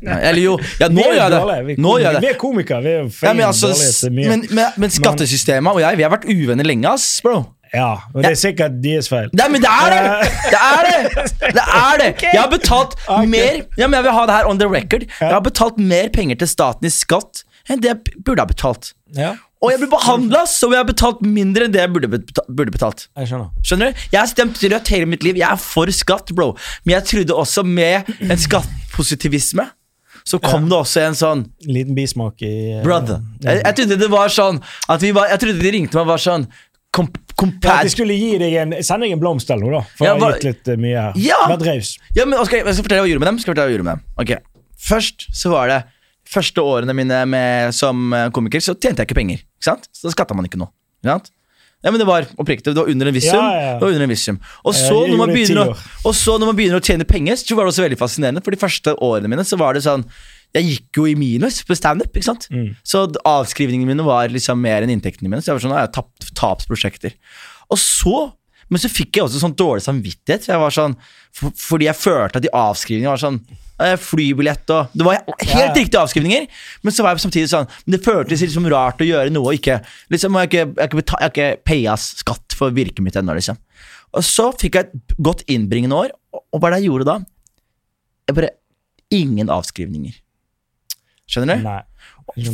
nei. Eller jo, ja, nå gjør jeg det. Nå gjør jeg Vi er komikere. Vi er feil, Ja, men, altså, men, men, men skattesystemet og jeg, vi har vært uvenner lenge, ass, bro. Ja, og det er sikkert deres feil. Nei, men det er det! Det er det! Det er det! Jeg har betalt mer Ja, men Jeg vil ha det her on the record. Jeg har betalt mer penger til staten i skatt enn det jeg burde ha betalt. Ja, Og jeg blir behandla som jeg har betalt mindre enn det jeg burde, beta- burde betalt. jeg skjønner. Skjønner du? Jeg har stemt rødt hele mitt liv. Jeg er for skatt, bro. Men jeg trodde også med en skattpositivisme så kom det også en sånn Liten bismak i uh, Brother. Jeg, jeg trodde det var sånn at vi var, Jeg trodde de ringte meg og var sånn kom, Ja, de skulle gi deg en, sende deg en blomst eller noe, da. For Ja, hva- ha gitt litt uh, mye her. Ja! Vært raus. Ja, men jeg, jeg skal fortelle hva jeg gjorde med dem. Skal jeg fortelle hva jeg gjorde med dem. Okay. Først så var det første årene mine med, som eh, komiker, så tjente jeg ikke penger. Ikke sant? Så skatta man ikke noe. Ikke sant? Ja, men Det var oppriktig, det var under en viss sum. Ja, ja, under en viss sum. Og så, når man begynner å, og så når man begynner å tjene penger, så var det også veldig fascinerende. For de første årene mine så var det sånn Jeg gikk jo i minus på standup. Mm. Så avskrivningene mine var liksom mer enn inntektene mine. Så jeg var sånn, «Å, jeg tapt tapsprosjekter. Og så men så fikk jeg også sånn dårlig samvittighet. For jeg var sånn, for, fordi jeg følte at de avskrivningene var sånn Flybillett og Det var helt Ja, riktige avskrivninger, men så var jeg samtidig sånn Men det føltes liksom rart å gjøre noe og ikke liksom, Jeg har ikke, jeg har ikke, paya skatt for virket mitt ennå, liksom. Og så fikk jeg et godt innbringende år, og hva er det jeg gjorde da? Jeg bare Ingen avskrivninger. Skjønner du? Nei.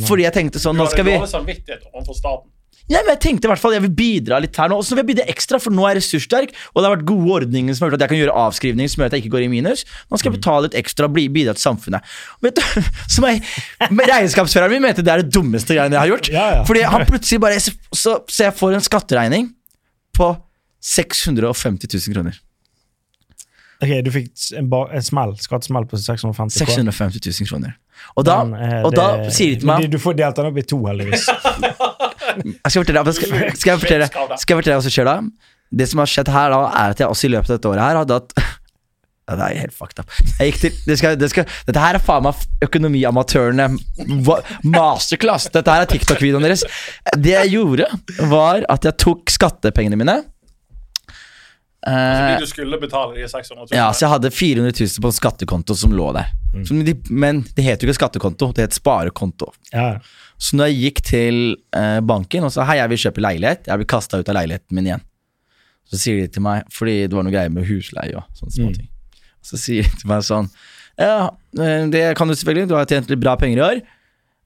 Fordi jeg tenkte sånn Du Nå hadde skal vi dårlig samvittighet overfor staten. Ja, men jeg tenkte i hvert fall jeg vil bidra litt her nå. Og så vil jeg bidra ekstra, for nå er jeg ressurssterk, og det har vært gode ordninger som har gjort at jeg kan gjøre avskrivninger som gjør at jeg ikke går i minus. Nå skal jeg betale litt ekstra og bidra til samfunnet. Vet du, som jeg, Regnskapsføreren min mente det er det dummeste greiene jeg har gjort. Ja, ja. Fordi han plutselig bare Så, så, jeg får en skatteregning på 650 000 kroner. Ok, du fikk en, en smell, skattesmell på 650 kroner? 650 000 kroner. Og da, er- og da sier de til meg Du får delt den opp i to, heldigvis. Jeg skal fortelle, skal, skal, jeg fortelle, skal jeg fortelle hva som skjer da? Det som har skjedd her da, er at jeg også i løpet av dette året her hadde hatt ja, Det er helt fucked up. Jeg gikk til, det skal, det skal, dette her er faen meg økonomiamatørene masterclass. Dette her er TikTok-videoen deres. Det jeg gjorde, var at jeg tok skattepengene mine. Altså, Eh, de du skulle betale de 600 000. ja, så jeg hadde 400 000 på en skattekonto som lå der. Mm. de, men det het jo ikke skattekonto, det het sparekonto. Ja. Så når jeg gikk til eh, banken og sa hei, jeg vil kjøpe leilighet, jeg blir kasta ut av leiligheten min igjen. Så sier de til meg, fordi det var noe greier med husleie og sånne småting. Så sier de til meg sånn Ja, eh, det kan du selvfølgelig, du har tjent litt bra penger i år.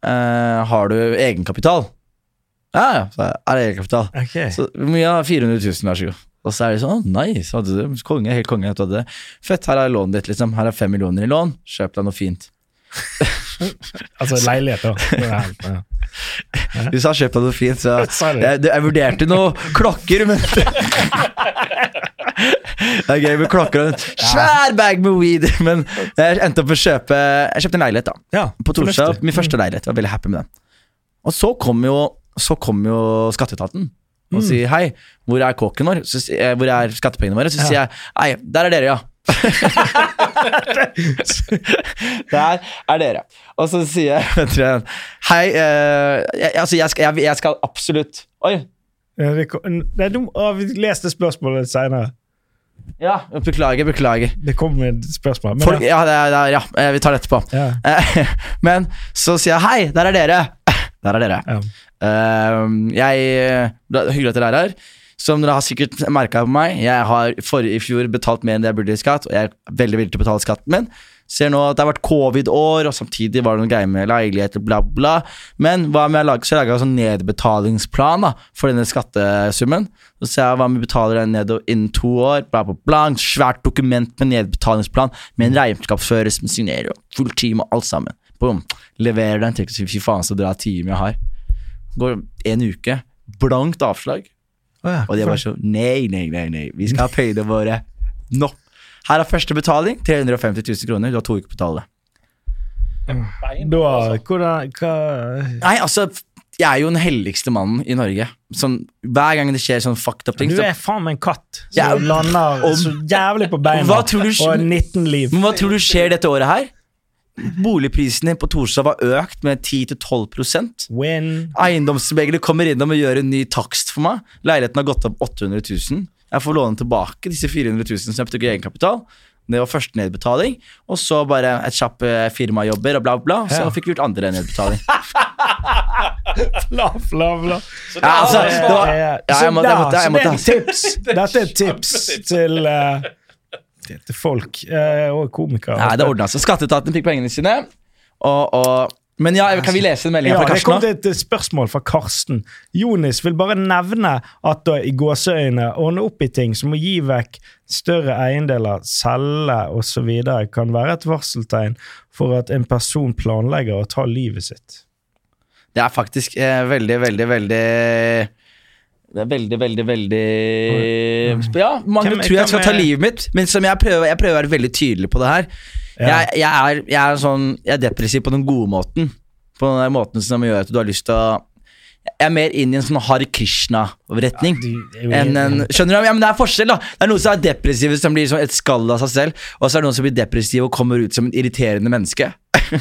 Eh, har du egenkapital? Ja, ja, så er det egenkapital. Okay. Så mye av 400 000, vær så god. Og så er de sånn, «Å, nice, hadde du? Konge, helt konge du hadde det. Fett, her er lånet ditt, liksom. Her er fem millioner i lån. Kjøp deg noe fint. Altså leilighet, da. Ja. Du sa kjøp deg noe fint, så jeg, jeg vurderte noen klokker, men Det er gøy med klokker og en svær bag med weed, men jeg endte opp med å kjøpe Jeg kjøpte en leilighet, da. ja, På Torshov. Min første leilighet. Jeg var veldig happy med den. Og så kom jo, så kom jo skatteetaten og Mm. sier hei, hvor er kåken vår? Så, hvor er skattepengene våre? Så sier jeg nei, der er dere, ja. der er dere. Og så sier jeg hei, eh, jeg, altså jeg skal, jeg, jeg skal absolutt Oi, Eh, det kom- Nei, du vi leste spørsmålet seinere. Ja, beklager, beklager. Det kom et spørsmål. Men Folk, ja. ja, det er, det er, ja, eh, vi tar det etterpå. Ja. Eh, Men så sier jeg hei, der er dere. Der er dere. Ja. Uh, jeg, det er Hyggelig at dere er her. Som dere har sikkert merka på meg, jeg har forrige i fjor betalt mer enn det jeg burde i skatt, og jeg er veldig villig til å betale skatten min. Ser nå at det har vært covid-år, og samtidig var det noen greier med leiligheter, bla, bla. Men hva med jeg lager, så jeg lager jeg en sånn nedbetalingsplan da, for denne skattesummen. Så ser jeg hva om vi betaler den ned innen to år, bla, bla, bla. En svært dokument med nedbetalingsplan, med en regnskapsfører som signerer, og full team og alt sammen. Boom. Leverer den. Tenker fy faen så bra team jeg har. Går en uke, blankt avslag. Oh ja, Og de er bare sånn Nei, nei, nei, nei. vi skal ha pengene våre nå. Her er første betaling. 350 000 kroner. Du har to uker på å betale det. Bein, Da, hvordan, hva Nei, altså jeg er jo den helligste mannen i Norge. Sånn, hver gang det skjer sånn fucked up ting Du er faen meg en katt som Ja, lander om- så jævlig på beina Hva tror du- og har 19 liv. Men hva tror du skjer dette året her? Boligprisene på Torshov har økt med 10-12 Win. Eiendomsmeglere kommer innom og gjør en ny takst for meg. Leiligheten har gått opp 800 000. Jeg får låne tilbake disse 400 000 som jeg tok i egenkapital. Det var første nedbetaling, og så bare et kjapp eh, firmajobber og bla, bla. Så Ja. fikk vi gjort andre nedbetaling. bla, bla, bla. Så Ja, det var- er tips. Dette er tips til, eh, til, folk eh, og komikere. Nei, det ordna seg. Skatteetaten fikk pengene sine. Og, og, men ja, kan vi lese en melding Ja, fra det Karsten? kom til et et spørsmål fra Karsten. Jonis vil bare nevne at da i gåseøyne ordne opp i ting som å gi vekk større eiendeler, selge osv. kan være et varseltegn for at en person planlegger å ta livet sitt. Det er faktisk eh, veldig, veldig, veldig det er veldig, veldig, veldig Ja, mange Hvem- tror jeg skal ta livet mitt, men som jeg prøver, jeg prøver å være veldig tydelig på det her. Ja. Jeg, jeg, er, jeg er sånn Jeg er depressiv på den gode måten. På den der måten som gjør at du har lyst til å Jeg er mer inn i en sånn Hare Krishna-retning. Ja, skjønner du? Ja, men Det er forskjell, da. Det er noen som er depressive, som blir som et skall av seg selv. Og så er det noen som blir depressive og kommer ut som et irriterende menneske.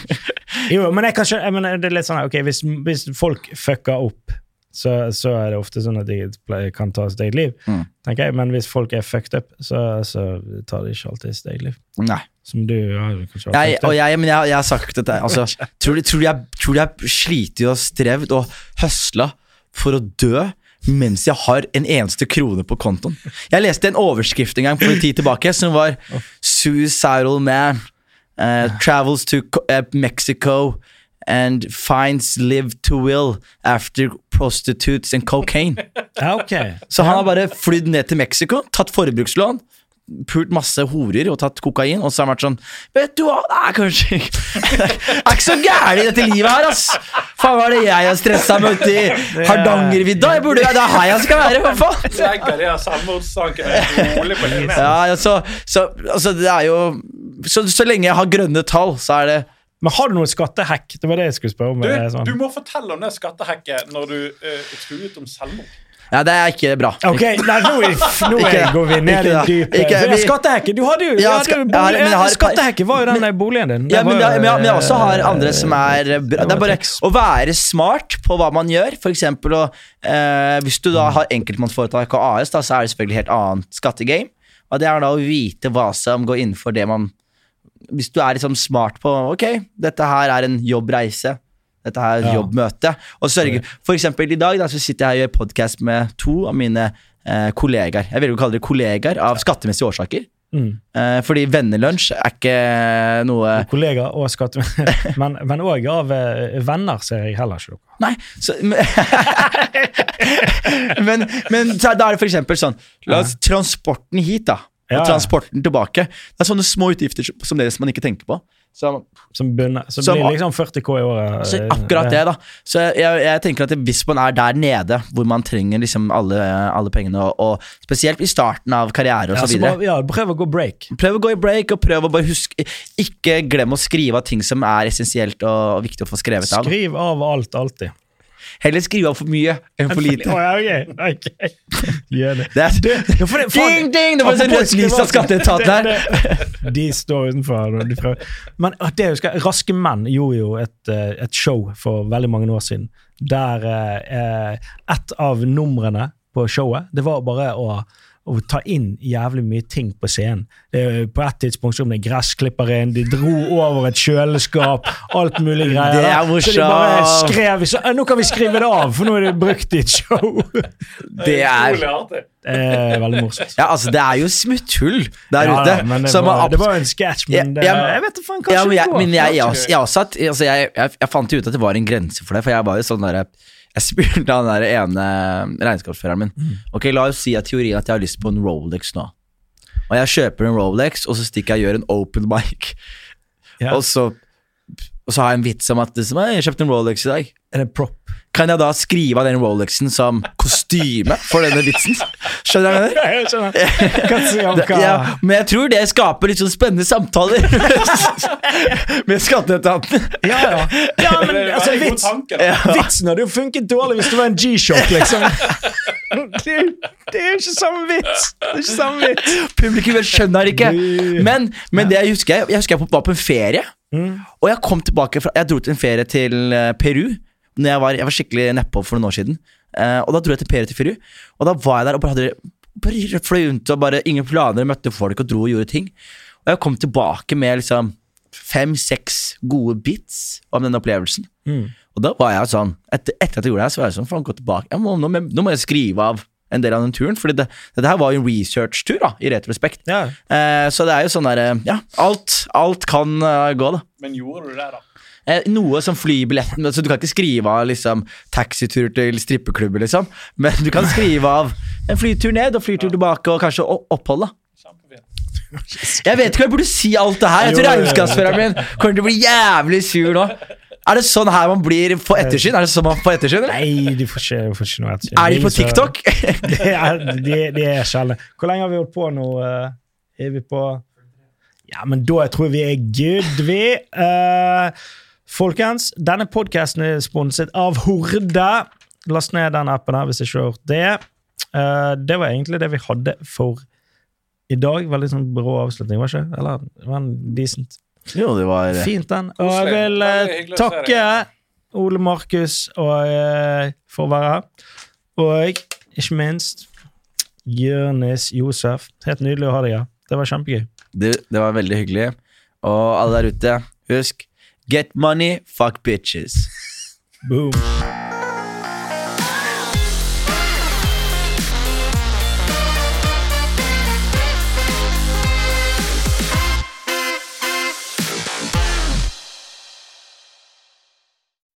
Jo, men jeg kan skjønne, jeg mener, det er litt sånn, ok, hvis, hvis folk fucker opp, så, så er det ofte sånn at de kan ta sitt eget liv, Mm. tenker jeg. Men hvis folk er fucked up, så, så tar de ikke alltid sitt eget liv. Nei. Som du har kanskje har Jeg, og jeg, men jeg, jeg har sagt dette altså, tror, du, tror, jeg, tror jeg sliter og strevd og høsla for å dø mens jeg har en eneste krone på kontoen? Jeg leste en overskrift en gang for en tid tilbake som var 'Suicidal man Uh, travels to eh, Mexico and finds live to will after prostitutes and cocaine'. okay. Så han har bare flydd ned til Mexico, tatt forbrukslån, pult masse horer og tatt kokain, og så har han vært sånn Vet du hva, det er kanskje Det er ikke så gærent i dette livet her, ass! Faen, hva er det jeg har stressa med ute i Hardangervidda? Jeg burde, det er her jeg skal være, hva faen? Legger de her rolig på linjen. Ja, ja, så, så altså, det er jo så, så lenge jeg har grønne tall, så er det Men har du noe skattehack? Det var det jeg skulle spørre om. Du, er sånn. du må fortelle om det skattehacket når du uh, truet om selvmord. Ja, det er ikke bra. Ok, nei, nå, er- nå Ikke er, går vi ned i dypet. Ja, Skattehekket! Du hadde jo Ja, ja, ska- bolig, ja, har et var jo den men, boligen din. Ja, men, jo, men, jeg, men jeg også har eh, andre som er bra. Det er bare å være smart på hva man gjør. For eksempel og, eh, Hvis du da har enkeltmannsforetak og AS, da, så er det selvfølgelig helt annet skattegame. Og det er da å vite hva som går innenfor det man Hvis du er liksom smart på Ok, dette her er en jobbreise. Dette her er et Ja. jobbmøte. Og sørge For eksempel i dag da, så sitter jeg og gjør podkast med to av mine eh, kollegaer. Jeg velger å kalle det kollegaer av skattemessige årsaker. Mm. Eh, fordi vennelunsj er ikke noe Kollegaer og skatt... Men òg av eh, venner ser jeg heller ikke noe. Nei, så, men, men, men da er det for eksempel sånn La oss transporten hit, da. Og Ja, ja. transporten tilbake. Det er sånne små utgifter som det som man ikke tenker på. Så, Som bunner. Så Som- blir liksom 40 K i året. så akkurat det, da. Så jeg, jeg tenker at hvis man er der nede, hvor man trenger liksom alle, alle pengene, og, og spesielt i starten av karriere osv. Ja, ja, prøv å gå break. Prøv å gå i break, og prøv å bare huske Ikke glem å skrive av ting som er essensielt og viktig å få skrevet av. Skriv av alt alltid. Heller skrive for mye enn for lite. Oh, ja, ok, ok. Gjør det. Det Ja, for ding, ding! Det var Apropos rødt lys av skatteetaten her. De står utenfor. Men det jeg husker, Raske menn gjorde jo et, eh, et show for veldig mange år siden der eh, et av numrene på showet. Det var bare å, å ta inn jævlig mye ting på scenen. Det, på et tidspunkt så er det inn, de dro over et kjøleskap, alt mulig greier. Det er. Så de bare skrev så, «Eh, Nå kan vi skrive det av, for nå er det brukt i et show. Det er Det er veldig morsomt. Ja, altså, det er jo smutthull der Ja, ute. det, var, det var jo en sketsj, men det, Ja, ja. jeg vet da faen, kanskje ja, men jeg, går. men jeg, altså, jeg, jeg, jeg fant jo ut at det var en grense for det, for jeg var jo sånn der Jeg spurte han der ene regnskapsføreren min Mm. Ok, la oss si at teorien at jeg har lyst på en Rolex nå. Og jeg kjøper en Rolex, og så stikker jeg og gjør en open mic. Yeah. Og, så, og så har jeg en vits om at «Hei, jeg kjøpte en Rolex i dag. Er det prop? Kan jeg da skrive av den Rolexen som kostyme for denne vitsen? Skjønner du hva jeg mener? Jeg skjønner. Ja, men jeg tror det skaper litt sånn spennende samtaler med skatteetaten. Ja, ja. ja men altså, vits, vitsen hadde jo funket dårlig hvis det var en G-shock, liksom. Det, det er jo ikke samme vits. Det er ikke samme vits. Publikum skjønner ikke. Men, men det jeg husker jeg, jeg husker jeg var på en ferie, Mm. og jeg kom tilbake fra Jeg dro til en ferie til eh, Peru. Når jeg, var, jeg var skikkelig nedpå for noen år siden. Eh, og da dro jeg til Peru, og da var jeg der og bare hadde bare fløy rundt og bare ingen planer, møtte folk og dro og gjorde ting. Og jeg kom tilbake med liksom fem-seks gode bits om den opplevelsen. Mm. Og da var jeg sånn Etter, etter at jeg gjorde det, her, så var jeg sånn Faen, gå tilbake. Jeg må, nå, nå må jeg skrive av en del av den turen. Fordi det, dette her var jo en research-tur, da, i retrospekt. Ja. Eh, så det er jo sånn der eh, Ja, alt, alt kan uh, gå, da. Men gjorde du det, da? Eh, noe som flybilletten Så du kan ikke skrive av liksom taxitur til strippeklubber, liksom. Men du kan skrive av en flytur ned og flytur tilbake, og kanskje opphold, da. Jeg vet ikke om jeg burde si alt det her. Jeg tror regnskapsføreren min kommer til å bli jævlig sur nå. Er det sånn her man blir for ettersyn? Er det sånn man får ettersyn, eller? Nei, du får ikke, du får ikke noe ettersyn. Er de på TikTok? Det er, de, de er sjelden. Hvor lenge har vi holdt på nå? eh? Er vi på Ja, men da jeg tror vi er good, vi. Eh, folkens, denne podkasten er sponset av Horde. Last ned den appen her hvis ikke du har gjort det. Uh, det var egentlig det vi hadde for i dag. Veldig sånn brå avslutning, var ikke? Eller det var en decent. Jo, det var Fint, den. Og jeg vil eh, se takke Ole Markus og, uh, for å være her. Og ikke minst Jonis Josef. Helt nydelig å ha deg her. Det var kjempegøy. Det, det var veldig hyggelig. Og alle der ute, husk Get money, fuck bitches. Boom.